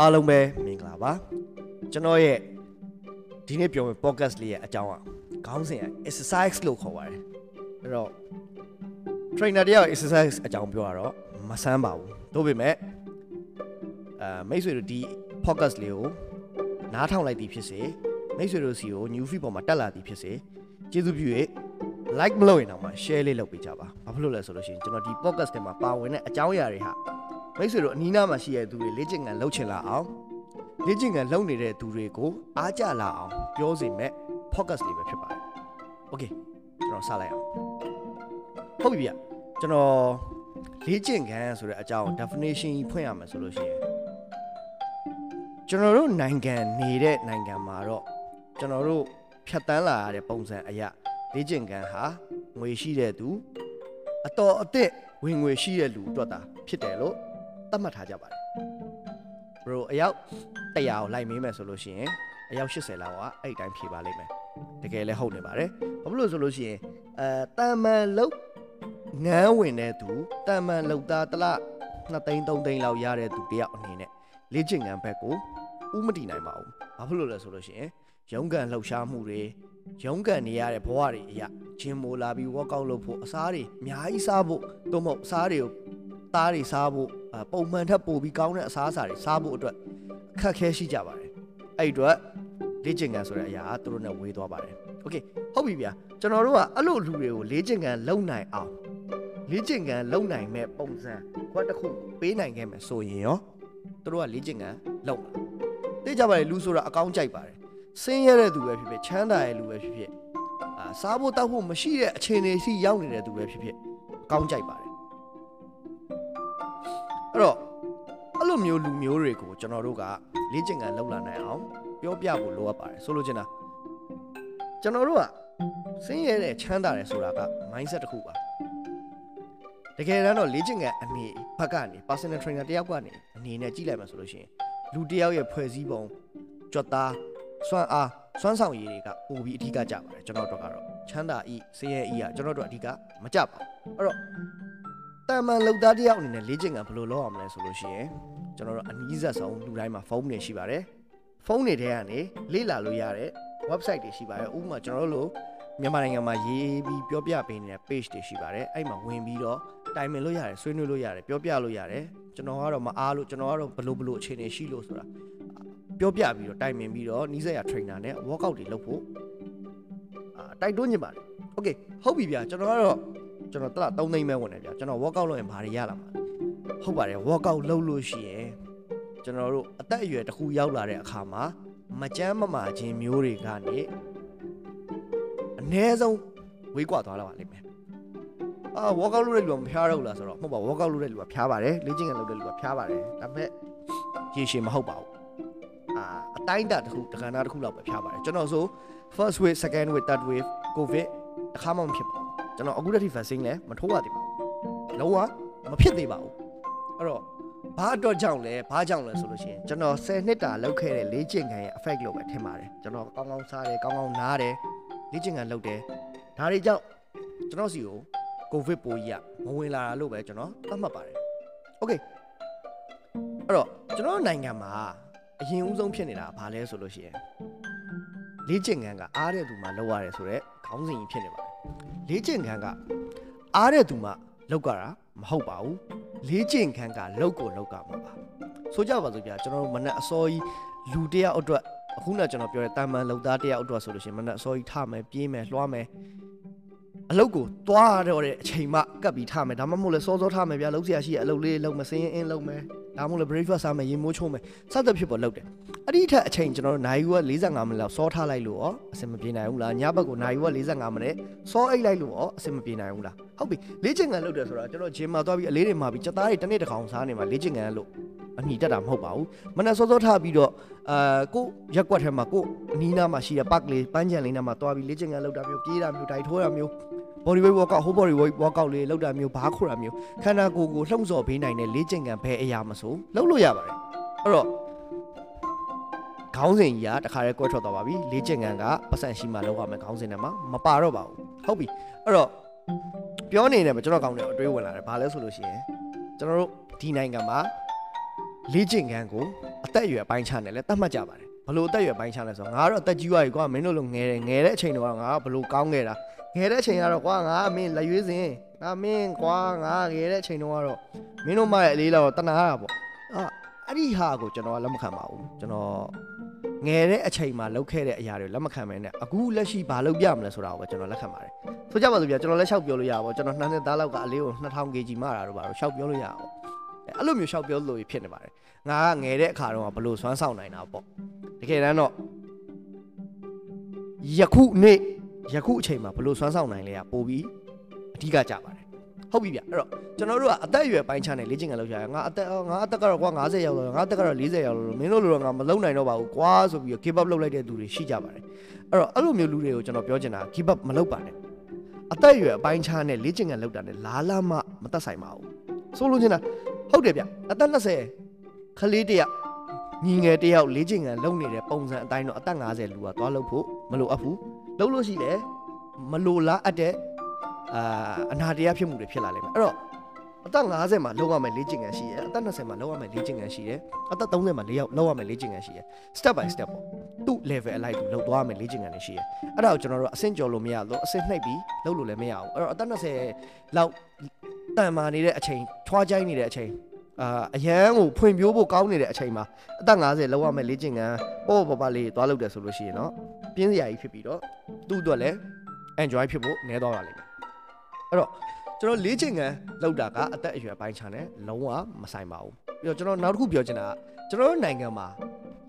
အားလုံးပဲမင်္ဂလာပါကျွန်တော်ရဲ့ဒီနေ့ပြောမယ့် podcast လေးရဲ့အကြောင်းကခေါင်းစဉ်က exercise လို့ခေါ်ပါတယ်အဲ့တော့ trainer တယောက် exercise အကြောင်းပြောရတော့မဆန်းပါဘူးတို့ပေမဲ့အဲမိတ်ဆွေတို့ဒီ podcast လေးကိုနားထောင်လိုက်သည်ဖြစ်စေမိတ်ဆွေတို့စီကို new feed ပေါ်မှာတက်လာသည်ဖြစ်စေကျေးဇူးပြု၍ like မလုပ်ရင်တော့မှ share လေးလုပ်ပေးကြပါဘာဖြစ်လို့လဲဆိုလို့ရှိရင်ကျွန်တော်ဒီ podcast ထဲမှာပါဝင်တဲ့အကြောင်းအရာတွေဟာ မိတ်ဆွေတို့အနီးနားမှာရှိတဲ့သူတွေလေ့ကျင့်ခန်းလုပ်ချင်လာအောင်လေ့ကျင့်ခန်းလုပ်နေတဲ့သူတွေကိုအားကြလာအောင်ပြောစေမဲ့ podcast လေးပဲဖြစ်ပါတယ်။ Okay ကျွန်တော်စလိုက်အောင်ဟုတ်ပြီဗျကျွန်တော်လေ့ကျင့်ခန်းဆိုတဲ့အကြောင်း definition ဖွင့်ရမယ်ဆိုလို့ရှိရင်ကျွန်တော်တို့နိုင်ငံနေတဲ့နိုင်ငံမှာတော့ကျွန်တော်တို့ဖြတ်တန်းလာရတဲ့ပုံစံအရာလေ့ကျင့်ခန်းဟာငွေရှိတဲ့သူအတော်အသင့်ဝင်ငွေရှိတဲ့လူအတွက်သာဖြစ်တယ်လို့ သတ်မှတ်ထားကြပါတယ်ဘရိုအယောက်100ကိုလိုက်မေးမယ်ဆိုလို့ရှိရင်အယောက်80လောက်ကအဲ့တိုင်းဖြေပါလိမ့်မယ်တကယ်လည်းဟုတ်နေပါတယ်ဘာဖြစ်လို့ဆိုလို့ရှိရင်အဲတာမန်လုတ်ငန်းဝင်တဲ့သူတာမန်လုတ်သားတစ်လ2သိန်း3သိန်းလောက်ရတဲ့သူတယောက်အနေနဲ့လေ့ကျင့်ခန်းဘက်ကိုဥမတည်နိုင်ပါဘူးဘာဖြစ်လို့လဲဆိုလို့ရှိရင်ရုံးကန်လှုပ်ရှားမှုတွေရုံးကန်နေရတဲ့ဘဝတွေအရာဂျင်မိုလာပြီး workout လုပ်ဖို့အစားတွေအများကြီးစားဖို့သို့မဟုတ်အစားတွေကို သားတွေစားဖို့ပုံမှန်ထက်ပိုပြီးကောင်းတဲ့အစားအစာတွေစားဖို့အတွက်အခက်ခဲရှိကြပါတယ်အဲ့အတွက်လေ့ကျင့်ခန်းဆိုတဲ့အရာသူတို့နဲ့ဝေးသွားပါတယ်โอเคဟုတ်ပြီဗျာကျွန်တော်တို့ကအဲ့လိုလူတွေကိုလေ့ကျင့်ခန်းလုပ်နိုင်အောင်လေ့ကျင့်ခန်းလုပ်နိုင်မဲ့ပုံစံဘွက်တစ်ခုပေးနိုင်ခဲ့မယ်ဆိုရင်ရောသူတို့ကလေ့ကျင့်ခန်းလုပ်မှာသိကြပါလေလူဆိုတာအကောင်းကြိုက်ပါတယ်ဆင်းရဲတဲ့သူပဲဖြစ်ဖြစ်ချမ်းသာတဲ့လူပဲဖြစ်ဖြစ်အာစားဖို့တောက်ဖို့မရှိတဲ့အခြေအနေစီရောက်နေတဲ့သူပဲဖြစ်ဖြစ်အကောင်းကြိုက်ပါတယ် အဲ့တော့အဲ့လိုမျိုးလူမျိုးတွေကိုကျွန်တော်တို့ကလေ့ကျင့်ခန်းလုပ်လာနိုင်အောင်ပြောပြဖို့လိုအပ်ပါတယ်ဆိုလိုချင်တာကျွန်တော်တို့ကဆင်းရဲတဲ့ချမ်းသာတယ်ဆိုတာက mindset တစ်ခုပါတကယ်တမ်းတော့လေ့ကျင့်ခန်းအနေဘက်ကနေ personal trainer တယောက်ကနေအနေနဲ့ကြည့်လိုက်မှဆိုလို့ရှိရင်လူတယောက်ရဲ့ဖွဲ့စည်းပုံကြွက်သားစွမ်းအားစွမ်းဆောင်ရည်တွေကပိုပြီးအထီးကကြပါတယ်ကျွန်တော်တို့ကတော့ချမ်းသာဤဆင်းရဲဤကကျွန်တော်တို့အထီးကမကြပါအဲ့တော့ တာမန်လောက်သားတယောက်အနေနဲ့လေ့ကျင့်ကဘယ်လိုလုပ်ရမလဲဆိုလို့ရှိရင်ကျွန်တော်တို့အနည်းဆက်ဆုံးလူတိုင်းမှာဖုန်းတွေရှိပါတယ်ဖုန်းတွေထဲကနေလေ့လာလို့ရတဲ့ website တွေရှိပါတယ်ဥပမာကျွန်တော်တို့လိုမြန်မာနိုင်ငံမှာရေးပြီးပြောပြပေးနေတဲ့ page တွေရှိပါတယ်အဲ့မှာဝင်ပြီးတော့တိုင်ပင်လို့ရတယ်ဆွေးနွေးလို့ရတယ်ပြောပြလို့ရတယ်ကျွန်တော်ကတော့မအားလို့ကျွန်တော်ကတော့ဘလို့ဘလို့အခြေအနေရှိလို့ဆိုတာပြောပြပြီးတော့တိုင်ပင်ပြီးတော့နီးစပ်ရာ trainer နဲ့ workout တွေလုပ်ဖို့အာတိုက်တွန်းနေပါတယ် okay ဟုတ်ပြီဗျာကျွန်တော်ကတော့ ကျွန်တော်တလား3သိန်းပဲဝင်တယ်ဗျာကျွန်တော် workout လုပ်ရင်ဘာတွေရလာမှာဟုတ်ပါတယ် workout လုပ်လို့ရှိရင်ကျွန်တော်တို့အသက်အရွယ်တစ်ခုရောက်လာတဲ့အခါမှာမကြမ်းမမာခြင်းမျိုးတွေကနေအ ਨੇ ဆုံးဝေးကွာသွားလာပါလိမ့်မယ်အာ workout လုပ်တဲ့လူကမဖျားတော့ဘူးလားဆိုတော့မဟုတ်ပါ workout လုပ်တဲ့လူကဖျားပါတယ်လေ့ကျင့်ခန်းလုပ်တဲ့လူကဖျားပါတယ်ဒါပေမဲ့ရေရှည်မဟုတ်ပါဘူးအာအတိုင်းအတာတစ်ခုတက္ကနာတစ်ခုလောက်ပဲဖျားပါတယ်ကျွန်တော်ဆို first wave second wave third wave covid တစ်ခါမှမဖြစ်ပါဘူး ကျွန်တော်အခုတည်း vaccine လည်းမထိုးရသေးပါဘူးလုံးဝမဖြစ်သေးပါဘူးအဲ့တော့ဘာအတွက်ကြောင့်လဲဘာကြောင့်လဲဆိုလို့ရှိရင်ကျွန်တော်10နှစ်တာလောက်ခဲ့တဲ့လေ့ကျင့်ခန်းရဲ့ effect လို့ပဲထင်ပါတယ်ကျွန်တော်ကောင်းကောင်းစားတယ်ကောင်းကောင်းနားတယ်လေ့ကျင့်ခန်းလုပ်တယ်ဒါတွေကြောင့်ကျွန်တော်စီကိုကိုဗစ်ပိုးကြီးကမဝင်လာတာလို့ပဲကျွန်တော်သတ်မှတ်ပါတယ်โอเคအဲ့တော့ကျွန်တော်နိုင်ငံမှာအရင်ဦးဆုံးဖြစ်နေတာဘာလဲဆိုလို့ရှိရင်လေ့ကျင့်ခန်းကအားတဲ့သူမှလောက်ရတယ်ဆိုတော့ခေါင်းစဉ်ကြီးဖြစ်နေပါတယ် လေ့ကျင့်ခန်းကအားတဲ့သူမှလောက်ကြတာမဟုတ်ပါဘူးလေးကျင့်ခန်းကလောက်ကိုလောက်ကမှာပါဆိုကြပါစို့ဗျာကျွန်တော်တို့မနက်အစောကြီးလူတယောက်အတွက်အခုနကကျွန်တော်ပြောတဲ့တာမန်လောက်သားတယောက်အတွက်ဆိုလို့ရှိရင်မနက်အစောကြီးထမယ်ပြေးမယ်လွှားမယ် အလုပ်ကိုသွားတော့တဲ့အချိန်မှကပ်ပြီးထမယ်ဒါမှမဟုတ်လဲစောစောထမယ်ဗျာလုပ်စရာရှိရအလုပ်လေးလုပ်မစင်းရင်အင်းလုပ်မယ်ဒါမှမဟုတ်လဲ breakfast စားမယ်ရေမိုးချိုးမယ်စသဖြင့်ပေါ်လုပ်တယ်အဲ့ဒီထက်အချိန်ကျွန်တော်တို့နိုင်ယူက45မိနစ်လောက်စောထားလိုက်လို့ရောအဆင်မပြေနိုင်ဘူးလားညဘက်ကိုနိုင်ယူက45မိနစ်စောအိတ်လိုက်လို့ရောအဆင်မပြေနိုင်ဘူးလားဟုတ်ပြီလေ့ကျင့်ခန်းလုပ်တယ်ဆိုတာကျွန်တော်ဂျင်မှာသွားပြီးအလေးတွေမှာပြီးစက်သားတွေတစ်နေ့တစ်ခေါင်စားနေမှာလေ့ကျင့်ခန်းလို့အညီတက်တာမဟုတ်ပါဘူးမနက်စောစောထားပြီးတော့အာကိုရက်ကွက်ထဲမှာကိုအနီးနားမှာရှိတဲ့ပတ်လေးပန်းချန်လေးနားမှာသွားပြီးလေ့ကျင့်ခန်းလုပ်တာမျိုးပြေးတာမျိုးဒိုင်ထိုးတာမျိုး body weight workout whole body weight workout လေးလုပ်တာမျိုးဘားခိုတာမျိုးခန္ဓာကိုယ်ကိုလှုံ့ဆော်ပေးနိုင်တဲ့လေ့ကျင့်ခန်းဘယ်အရာမဆိုလုပ်လို့ရပါတယ်အဲ့တော့ခေါင်းစဉ်ကြီးကတခါတည်းကွဲထွက်သွားပါပြီလေ့ကျင့်ခန်းကပတ်စံရှိမှလောက်ရမယ်ခေါင်းစဉ်ထဲမှာမပါတော့ပါဘူးဟုတ်ပြီအဲ့တော့ပြောနေတယ်မှာကျွန်တော်ကောင်းတယ်အတွေးဝင်လာတယ်ဘာလဲဆိုလို့ရှိရင်ကျွန်တော်တို့ဒီနိုင်ငံမှာလေ့ကျင့်ခန်းကိုအသက်အရွယ်ပိုင်းခြားနဲ့လည်းတတ်မှတ်ကြပါတယ် ဘလို့အသက်အရွယ်ပိုင်းခြားလဲဆိုတော့ငါကတော့အသက်ကြီးသွားပြီကွာမင်းတို့လိုငယ်တယ်ငယ်တဲ့အချိန်တော့ငါကဘလို့ကောင်းခဲ့တာငယ်တဲ့အချိန်ကတော့ကွာငါမင်းလက်ရွေးစင်ငါမင်းကွာငါငယ်တဲ့အချိန်တော့ကတော့မင်းတို့မရဲ့အလေးလောက်တနာတာပေါ့အာအဲ့ဒီဟာကိုကျွန်တော်ကလက်မခံပါဘူးကျွန်တော်ငယ်တဲ့အချိန်မှာလုပ်ခဲ့တဲ့အရာတွေလက်မခံမဲနဲ့အခုလက်ရှိဘာလုပ်ပြမလဲဆိုတာကိုပဲကျွန်တော်လက်ခံပါတယ်ဆိုကြပါစို့ဗျာကျွန်တော်လည်းရှောက်ပြောလို့ရပါဘောကျွန်တော်နှစ်နှစ်သားလောက်ကအလေးကို2000 kg မှတာတော့ပါတော့ရှောက်ပြောလို့ရအောင်အဲ့လိုမျိုးရှောက်ပြောလို့ဖြစ်နေပါတယ် ငါကငယ်တဲ့အခါတော့ဘလို့စွမ်းဆောင်နိုင်တာပေါ့တကယ်တမ်းတော့ယခုနေ့ယခုအချိန်မှာဘလို့စွမ်းဆောင်နိုင်လဲကပိုပြီးအဓိကကြပါတယ်ဟုတ်ပြီဗျအဲ့တော့ကျွန်တော်တို့ကအသက်အရွယ်ပိုင်းခြားနေလေ့ကျင့်ကြလုပ်ကြရငါအသက်ငါအသက်ကတော့ကွာ90ရောက်လို့ငါအသက်ကတော့40ရောက်လို့မင်းတို့လိုတော့ငါမလုံနိုင်တော့ပါဘူးကွာဆိုပြီး give up လုပ်လိုက်တဲ့သူတွေရှိကြပါတယ်အဲ့တော့အဲ့လိုမျိုးလူတွေကိုကျွန်တော်ပြောချင်တာ give up မလုပ်ပါနဲ့အသက်အရွယ်အပိုင်းခြားနဲ့လေ့ကျင့်ကြလုပ်တာနဲ့လားလားမမသက်ဆိုင်ပါဘူးဆိုလို့ချင်းတာဟုတ်တယ်ဗျအသက်20 ခလေးတယောက်ညီငယ်တယောက်လေ့ကျင့်ကြလုပ်နေတဲ့ပုံစံအတိုင်းတော့အသက်50လူကသွားလုပ်ဖို့မလိုအပ်ဘူးလုပ်လို့ရှိတယ်မလိုလားအပ်တဲ့အာအနာတရားဖြစ်မှုတွေဖြစ်လာလိမ့်မယ်အဲ့တော့အသက်50မှာလောက်ရမယ်လေ့ကျင့်ခန်းရှိတယ်အသက်20မှာလောက်ရမယ်လေ့ကျင့်ခန်းရှိတယ်အသက်30မှာလောက်လောက်ရမယ်လေ့ကျင့်ခန်းရှိတယ် step by step ပေါ့သူ့ level အလိုက်သူလောက်သွားရမယ်လေ့ကျင့်ခန်းတွေရှိတယ်အဲ့ဒါကိုကျွန်တော်တို့အဆင့်ကျော်လို့မရတော့အဆင့်နှိပ်ပြီးလုပ်လို့လည်းမရဘူးအဲ့တော့အသက်20လောက်တန်မာနေတဲ့အချိန်ထွားကြိုင်းနေတဲ့အချိန် အာအရန်ကိုဖွင့်ပြိုးဖို့ကောင်းနေတဲ့အချိန်မှာအသက်50လောက်ရမယ်လေ့ကျင့်ခန်းပေါ့ပေါ့ပါလေးသွားလုပ်တယ်ဆိုလို့ရှိရင်တော့ပြင်းစရာကြီးဖြစ်ပြီးတော့သူ့အတွက်လည်း enjoy ဖြစ်ဖို့နည်းတော့ရလိမ့်မယ်အဲ့တော့ကျွန်တော်လေ့ကျင့်ခန်းလောက်တာကအသက်အရွယ်ပိုင်းခြားနဲ့လုံးဝမဆိုင်ပါဘူးပြီးတော့ကျွန်တော်နောက်တစ်ခုပြောချင်တာကကျွန်တော်တို့နိုင်ငံမှာ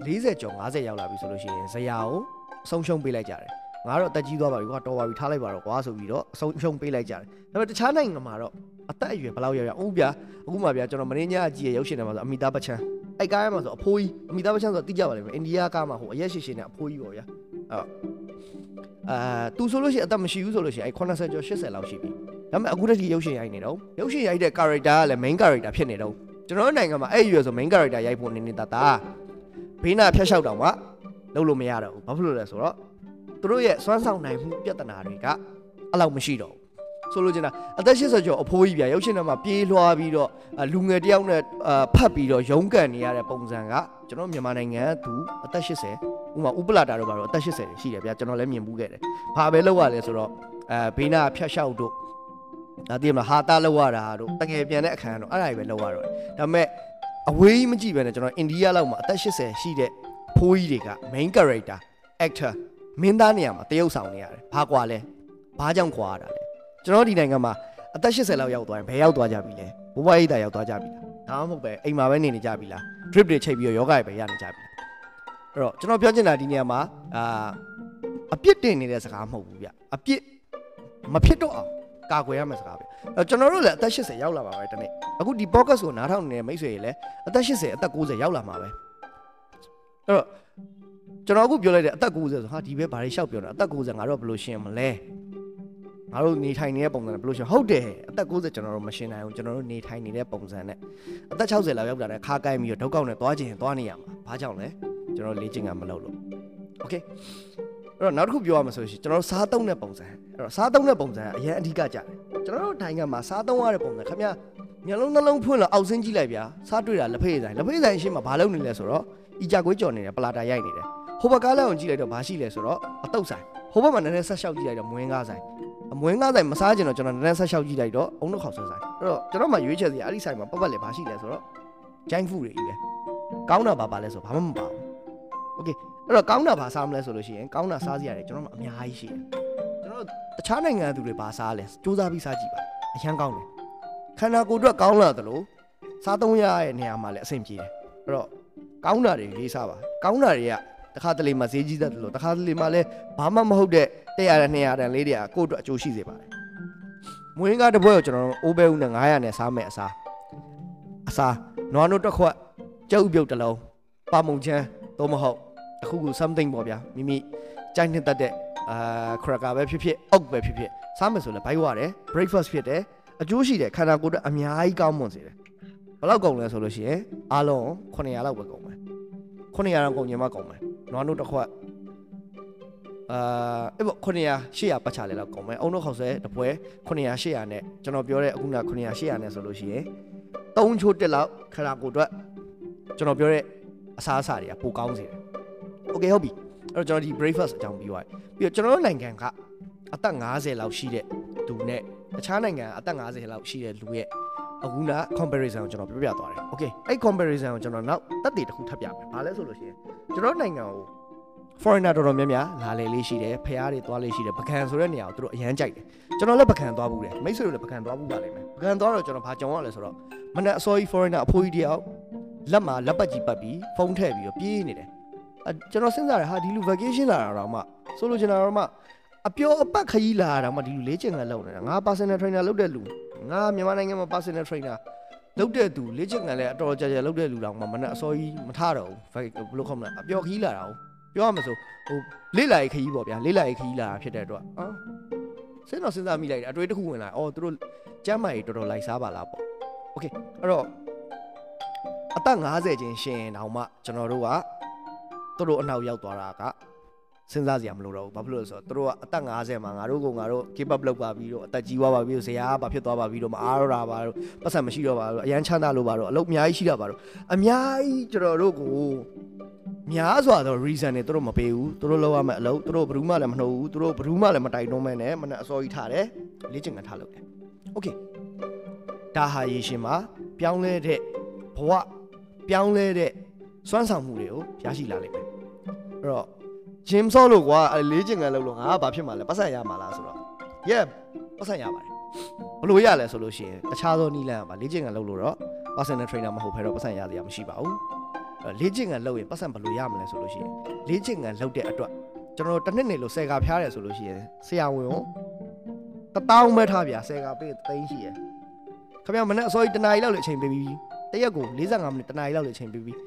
40ကျော်50ရောက်လာပြီဆိုလို့ရှိရင်ဇရာကိုအဆုံးရှုံးပေးလိုက်ကြတယ် ငါတော့အသက်ကြီးသွားပါပြီကွာတော်ပါပြီထားလိုက်ပါတော့ကွာဆိုပြီးတော့အဆုံးရှုံးပေးလိုက်ကြတယ်ဒါပေမဲ့တခြားနိုင်ငံမှာတော့အသက်အရွယ်ဘယ်လောက်ရောက်ရောက်ဥပြအခုမှဗျာကျွန်တော်မင်းညာကြည့်ရရုပ်ရှင်ထဲမှာဆိုအမိသားပချမ်းအဲ့ကားထဲမှာဆိုအဖိုးကြီးအမိသားပချမ်းဆိုတိကျပါလိမ့်မယ်အိန္ဒိယကားမှာဟိုအရက်ရှိရှိနဲ့အဖိုးကြီးပေါ့ဗျာအဲ့အာသူဆိုလို့ရှိရင်အသက်မရှိဘူးဆိုလို့ရှိရင်အဲ့80ကျော်80လောက်ရှိပြီဒါပေမဲ့အခုတည်းကရုပ်ရှင်ရိုက်နေတော့ရုပ်ရှင်ရိုက်တဲ့ character ကလည်း main character ဖြစ်နေတော့ကျွန်တော်တို့နိုင်ငံမှာအဲ့ရွယ်ဆို main character ရိုက်ဖို့နေနေတာတာဘေးနာဖျက်လျှောက်တောင်မှလုပ်လို့မရတော့ဘူးဘာဖြစ်လို့လဲဆိုတော့ သူတို့ရဲ့စွမ်းဆောင်နိုင်မှုပြဿနာတွေကအဲ့လောက်မရှိတော့ဘူးဆိုလိုချင်တာအသက်80ကျော်အဖိုးကြီးပြရုပ်ရှင်ထဲမှာပြေးလွှားပြီးတော့လူငယ်တယောက်နဲ့ဖတ်ပြီးတော့ရုန်းကန်နေရတဲ့ပုံစံကကျွန်တော်မြန်မာနိုင်ငံကသူအသက်80ဥမာဥပလာတာတို့ဘာလို့အသက်80ရှိတယ်ဗျာကျွန်တော်လည်းမြင်မှုခဲ့တယ်ဘာပဲလုပ်ရလဲဆိုတော့အဲဘေးနာဖျက်လျှောက်တို့ဒါသိမလားဟာတာလောက်ရတာတို့တကယ်ပြန်တဲ့အခါတော့အဲ့ဒါတွေပဲလောက်ရတော့ဒါပေမဲ့အဝေးကြီးမကြည့်ပဲနဲ့ကျွန်တော်အိန္ဒိယလောက်မှာအသက်80ရှိတဲ့ဖိုးကြီးတွေက main character actor မင်းသားနေရာမှာတရုပ်ဆောင်နေရတယ်ဘာကွာလဲဘာကြောင့်ကွာရတာလဲကျွန်တော်ဒီနိုင်ငံမှာအသက်80လောက်ရောက်သွားရင်ဘယ်ရောက်သွားကြပြီလဲဘဝရိတ်တာရောက်သွားကြပြီလားဒါမှမဟုတ်ပဲအိမ်မှာပဲနေနေကြပြီလား drip တွေချိန်ပြီးတော့ယောဂတွေပဲရနေကြပြီလားအဲ့တော့ကျွန်တော်ပြောချင်တာဒီနေရာမှာအာအပြစ်တင်နေတဲ့စကားမဟုတ်ဘူးဗျအပြစ်မဖြစ်တော့အောင်ကာကွယ်ရမယ့်စကားပဲအဲ့ကျွန်တော်တို့လည်းအသက်80ရောက်လာပါပဲတနေ့အခုဒီ podcast ကိုနားထောင်နေတဲ့မိတ်ဆွေတွေလည်းအသက်80အသက်90ရောက်လာမှာပဲအဲ့တော့ ကျွန်တော်အခုပြောလိုက်တဲ့အသက်90ဆိုဟာဒီဘဲဘာတွေရှောက်ပြောတာအသက်90ငါတို့ဘယ်လိုရှင်းမလဲငါတို့နေထိုင်နေတဲ့ပုံစံနဲ့ဘယ်လိုရှင်းဟုတ်တယ်အသက်90ကျွန်တော်တို့မရှင်းနိုင်ဘူးကျွန်တော်တို့နေထိုင်နေတဲ့ပုံစံနဲ့အသက်60လောက်ရောက်တာနဲ့ခါကိုင်းပြီးတော့ဒုက္ကောက်နဲ့သွားခြင်းသွားနေရမှာဘာကြောင့်လဲကျွန်တော်လေ့ကျင့်ကမလုပ်လို့โอเคအဲ့တော့နောက်တစ်ခုပြောရမှာဆိုရင်ကျွန်တော်တို့စားသုံးတဲ့ပုံစံအဲ့တော့စားသုံးတဲ့ပုံစံကအရင်အဓိကကြတယ်ကျွန်တော်တို့နိုင်ငံမှာစားသုံးရတဲ့ပုံစံခင်ဗျာမျက်လုံးနှလုံးဖွင့်လို့အောက်ဆင်းကြည့်လိုက်ဗျာစားတွေ့တာလက်ဖေးဆိုင်လက်ဖေးဆိုင်ရှင်းမှာဘာလုပ်နေလဲဆိုတော့ဤကြကွေးကြော်နေတယ်ပလာတာရိုက်နေတယ် ဟိုဘက်ကားလည်းအောင်ကြည့်လိုက်တော့ဘာရှိလဲဆိုတော့အတုတ်ဆိုင်ဟိုဘက်မှာနည်းနည်းဆက်လျှောက်ကြည့်လိုက်တော့မွေးကားဆိုင်အမွေးကားဆိုင်မစားကျင်တော့ကျွန်တော်နည်းနည်းဆက်လျှောက်ကြည့်လိုက်တော့အုံနှောက်ခေါက်ဆွဲဆိုင်အဲ့တော့ကျွန်တော်မှရွေးချယ်စီအဲ့ဒီဆိုင်မှာပတ်ပတ်လေဘာရှိလဲဆိုတော့ဂျိုင်းဖူတွေကြီးပဲကောင်းတာပါပါလဲဆိုဘာမှမပါဘူးโอเคအဲ့တော့ကောင်းတာဘာစားမလဲဆိုလို့ရှိရင်ကောင်းတာစားစရာတွေကျွန်တော်မှအများကြီးရှိတယ်ကျွန်တော်တခြားနိုင်ငံသူတွေဘာစားလဲစူးစမ်းပြီးစားကြည့်ပါအရန်ကောင်းတယ်ခန္ဓာကိုယ်အတွက်ကောင်းလာသလိုစားသုံးရရဲ့နေရာမှာလည်းအဆင်ပြေတယ်အဲ့တော့ကောင်းတာတွေလေးစားပါကောင်းတာတွေက တခါတလေမှဈေးကြီးတတ်တယ်လို့တခါတလေမှလည်းဘာမှမဟုတ်တဲ့100တန်200တန်လေးတွေကကိုယ့်အတွက်အကျိုးရှိစေပါတယ်မွေးကားတစ်ပွဲကိုကျွန်တော်တို့အိုးပဲဦးနဲ့900နဲ့စားမယ်အစားအစားနွားနို့တစ်ခွက်ကြုတ်ပြုတ်တစ်လုံးပါမုံချမ်းသို့မဟုတ်အခုခု something ပေါ့ဗျာမိမိကြိုက်နှစ်တတ်တဲ့အာ cracker ပဲဖြစ်ဖြစ်အုတ်ပဲဖြစ်ဖြစ်စားမယ်ဆိုလည်းဘိုက်ဝရတယ် breakfast ဖြစ်တယ်အကျိုးရှိတယ်ခန္ဓာကိုယ်အတွက်အများကြီးကောင်းမွန်စေတယ်ဘယ်လောက်ကုန်လဲဆိုလို့ရှိရင်အားလုံး900လောက်ပဲကုန်မယ်900လောက်ကုန်ရင်မှကုန်မယ် နွားနှုတ်တစ်ခွက်အာအဲ့ပေါ့900 800ပတ်ချလဲလောက်ကုန်မယ်အုံတော့ခေါက်ဆွဲတပွဲ900 800နဲ့ကျွန်တော်ပြောတဲ့အခုန900 800နဲ့ဆိုလို့ရှိရင်3ချိုးတက်လောက်ခရာကိုအတွက်ကျွန်တော်ပြောတဲ့အစားအစာတွေကပိုကောင်းစေတယ်။ Okay ဟုတ်ပြီ။အဲ့တော့ကျွန်တော်ဒီ breakfast အကြောင်းပြီးသွားပြီ။ပြီးတော့ကျွန်တော်နိုင်ငံကအသက်90လောက်ရှိတဲ့သူနဲ့တခြားနိုင်ငံအသက်90လောက်ရှိတဲ့လူရဲ့ အခုန comparison ကိုကျွန်တော်ပြောပြသွားတယ်။ Okay အဲ့ comparison ကိုကျွန်တော်နောက်တက်တည်တစ်ခုထပ်ပြမယ်။ဘာလဲဆိုလို့ရှိရင်ကျွန်တော်နိုင်ငံကို foreigner တော်တော်များများလာလေလေးရှိတယ်ဖျားတွေသွားလေးရှိတယ်ပကံဆိုတဲ့နေရာကိုသူတို့အရန်ကြိုက်တယ်ကျွန်တော်လည်းပကံသွားဘူးတယ်မိတ်ဆွေတို့လည်းပကံသွားဘူးပါလိမ့်မယ်ပကံသွားတော့ကျွန်တော်ဘာကြောင်ရလဲဆိုတော့မနေ့အစောကြီး foreigner အဖိုးကြီးတယောက်လက်မှာလက်ပတ်ကြီးပတ်ပြီးဖုန်းထည့်ပြီးတော့ပြေးနေတယ်အဲကျွန်တော်စဉ်းစားတယ်ဟာဒီလူ vacation လာတာတော့မှဆိုလို့ကျွန်တော်တော့မှအပြောအပတ်ခရီးလာတာမှဒီလူလေးချင်ကလုပ်နေတာငါ personal trainer လုပ်တဲ့လူ ငါမြန်မာနိုင်ငံမှာ personal trainer လုပ်တဲ့သူလေ့ကျင့်ခံလဲအတော်ကြာကြာလုပ်တဲ့လူတောင်မှမနဲ့အစောကြီးမထတော့ဘူးဘယ်လိုခေါ်မလဲအပျော်ခီးလာတာ哦ပြောရမှာဆိုဟိုလေးလာရေးခရီးပေါ့ဗျာလေးလာရေးခရီးလာတာဖြစ်တဲ့အတွက်ဟာစဉ်းတော့စဉ်းစားမိလိုက်တယ်အတွေ့တစ်ခုဝင်လာအော်သူတို့ကျမ်းမာရေးတော်တော်လိုက်စားပါလားပေါ့โอเคအဲ့တော့အသက်50ချင်းရှင်တောင်မှကျွန်တော်တို့ကသူတို့အနောက်ရောက်သွားတာက စဉ်းစားစရာမလိုတော့ဘူးဘာဖြစ်လို့လဲဆိုတော့သူတို့ကအသက်50မှာငါတို့ကငါတို့ keep up လုပ်ပါပြီးတော့အသက်ကြီးသွားပါပြီးတော့ဇရာဘာဖြစ်သွားပါပြီးတော့မအားတော့တာပါတော့ပတ်စံမရှိတော့ပါတော့အရန်ချမ်းသာလို့ပါတော့အလုပ်အများကြီးရှိတာပါတော့အများကြီးကျွန်တော်တို့ကိုများစွာသော reason တွေသူတို့မပေးဘူးသူတို့လောက်ရမယ့်အလုပ်သူတို့ဘယ်သူမှလည်းမနှုတ်ဘူးသူတို့ဘယ်သူမှလည်းမတိုက်တွန်းမဲနဲ့မနဲ့အစောကြီးထားတယ်လေ့ကျင့်ခန်းထားလုပ်တယ် okay ဒါဟာရေရှင်မှာပြောင်းလဲတဲ့ဘဝပြောင်းလဲတဲ့စွမ်းဆောင်မှုတွေကိုရရှိလာလိမ့်မယ်အဲ့တော့ gym ဆော့လို့ကွာအဲလေ့ကျင့်ခန်းလုပ်လို့ငါကဘာဖြစ်မှာလဲပတ်စံရမှာလားဆိုတော့ yeah ပတ်စံရပါတယ်ဘလို့ရလဲဆိုလို့ရှိရင်တခြားသောနီးလန်းကပါလေ့ကျင့်ခန်းလုပ်လို့တော့ personal trainer မဟုတ်ဘဲတော့ပတ်စံရစရာမရှိပါဘူးအဲ့လေ့ကျင့်ခန်းလုပ်ရင်ပတ်စံဘလို့ရမလဲဆိုလို့ရှိရင်လေ့ကျင့်ခန်းလုပ်တဲ့အတွက်ကျွန်တော်တစ်နှစ်နေလို့ဆယ်ကဖျားတယ်ဆိုလို့ရှိရင်ဆရာဝန်ကိုတပေါင်းပဲထားဗျာဆယ်ကပေးသိန်းရှိရယ်ခင်ဗျာမနေ့အစောကြီးတနားရီလောက်လေအချိန်ပေးပြီးတရက်ကို45မိနစ်တနားရီလောက်လေအချိန်ပေးပြီး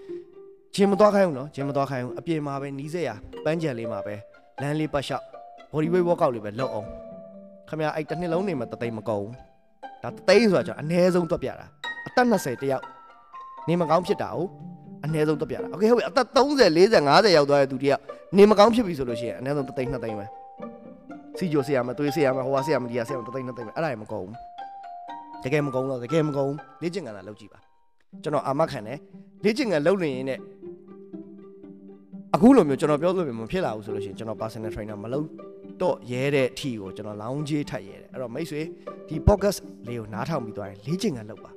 ဂျင်မသွားခိုင်းဘူးနော်ဂျင်မသွားခိုင်းဘူးအပြင်မှာပဲနီးစက်ရပန်းကြံလေးမှာပဲလမ်းလေးပတ်လျှောက် body weight workout လေးပဲလုပ်အောင်ခင်ဗျာအဲ့တစ်နှစ်လုံးနေမှာတသိမ့်မကုန်ဘူးဒါတသိန်းဆိုတာကျွန်တော်အနည်းဆုံးတွက်ပြတာအသက်20တယောက်နေမကောင်းဖြစ်တာ哦အနည်းဆုံးတွက်ပြတာโอเคဟုတ်ပြီအသက်30 40 50ရောက်သွားတဲ့သူတယောက်နေမကောင်းဖြစ်ပြီဆိုလို့ရှိရင်အနည်းဆုံးတသိန်း2သိန်းပဲစီဂျိုဆေးရမယ်သွေးဆေးရမယ်ဟိုဟာဆေးရမယ်ဒီဟာဆေးရမယ်တသိန်း2သိန်းပဲအဲ့ဒါရမကုန်ဘူးတကယ်မကုန်တော့တကယ်မကုန်ဘူးလေ့ကျင့်ကန်လာလုပ်ကြည့်ပါကျွန်တော်အာမခံတယ်လေ့ကျင့်ကန်လုပ်နေရင်ね အခုလိုမျိုးကျွန်တော်ပြောလို့မဖြစ်လာဘူးဆိုလို့ရှိရင်ကျွန်တော် personal trainer မလုပ်တော့ရဲတဲ့အထီကိုကျွန်တော်လောင်းကြီးထပ်ရဲတယ်အဲ့တော့မိတ်ဆွေဒီ podcast လေးကိုနားထောင်ပြီးသွားရင်လေ့ကျင့်ကန်လုပ်ပါ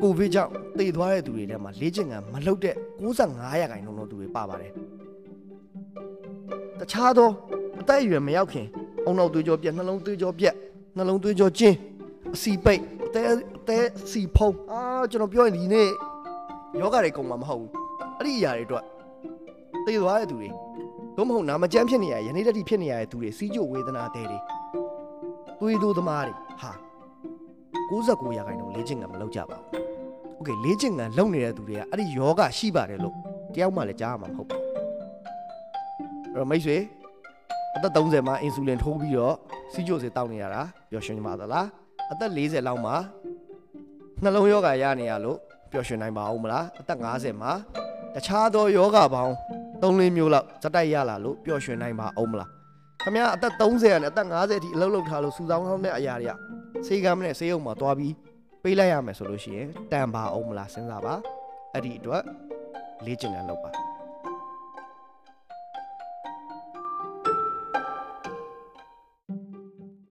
ကိုဗစ်ကြောင့်တည်သွားတဲ့သူတွေထဲမှာလေ့ကျင့်ကန်မလုပ်တဲ့65ရာခိုင်နှုန်းသောသူတွေပါပါတယ်တခြားသောအသက်အရွယ်မရောက်ခင်အုံနောက်သွေးကြောပြက်နှလုံးသွေးကြောပြက်နှလုံးသွေးကြောကျဉ်အစီပိတ်အသက်အသက်စီဖုံးအာကျွန်တော်ပြောရင်ဒီနေ့ယောဂတွေကုန်မှာမဟုတ်ဘူးအဲ့ဒီအရာတွေအတွက် တည်သွားတဲ့သူတွေတို့မဟုတ်နာမကျန်းဖြစ်နေရယနေ့တည်းဖြစ်နေရတဲ့သူတွေစီးကျိုဝေဒနာတဲ့တွေသွေးတို့သမားတွေဟာ69ရာခိုင်နှုန်းလေ့ကျင့်ကမလုပ်ကြပါဘူး။ Okay လေ့ကျင့်ကလုပ်နေတဲ့သူတွေကအဲ့ဒီယောဂရှိပါတယ်လို့တယောက်မှလည်းကြားရမှာမဟုတ်ဘူး။အဲ့တော့မိတ်ဆွေအသက်30မှာအင်ဆူလင်ထိုးပြီးတော့စီးကျိုစေတောက်နေရတာပျော်ရွှင်ကြပါသလား။အသက်40လောက်မှာနှလုံးယောဂရနေရလို့ပျော်ရွှင်နိုင်ပါဦးမလား။အသက်50မှာတခြားသောယောဂပေါင်း ၃လမျိုးလောက်ဇက်တိုက်ရလာလို့ပျော်ရွှင်နိုင်ပါအောင်မလားခမရအသက်30နဲ့အသက်50အထိအလုပ်လုပ်ထားလို့စူဆောင်းဆောင်တဲ့အရာတွေကစေကမ်းနဲ့စေယုံမှာသွားပြီးပေးလိုက်ရမယ်ဆိုလို့ရှိရင်တန်ပါအောင်မလားစဉ်းစားပါအဲ့ဒီအတွက်လေ့ကျင့်ခန်းလုပ်ပါ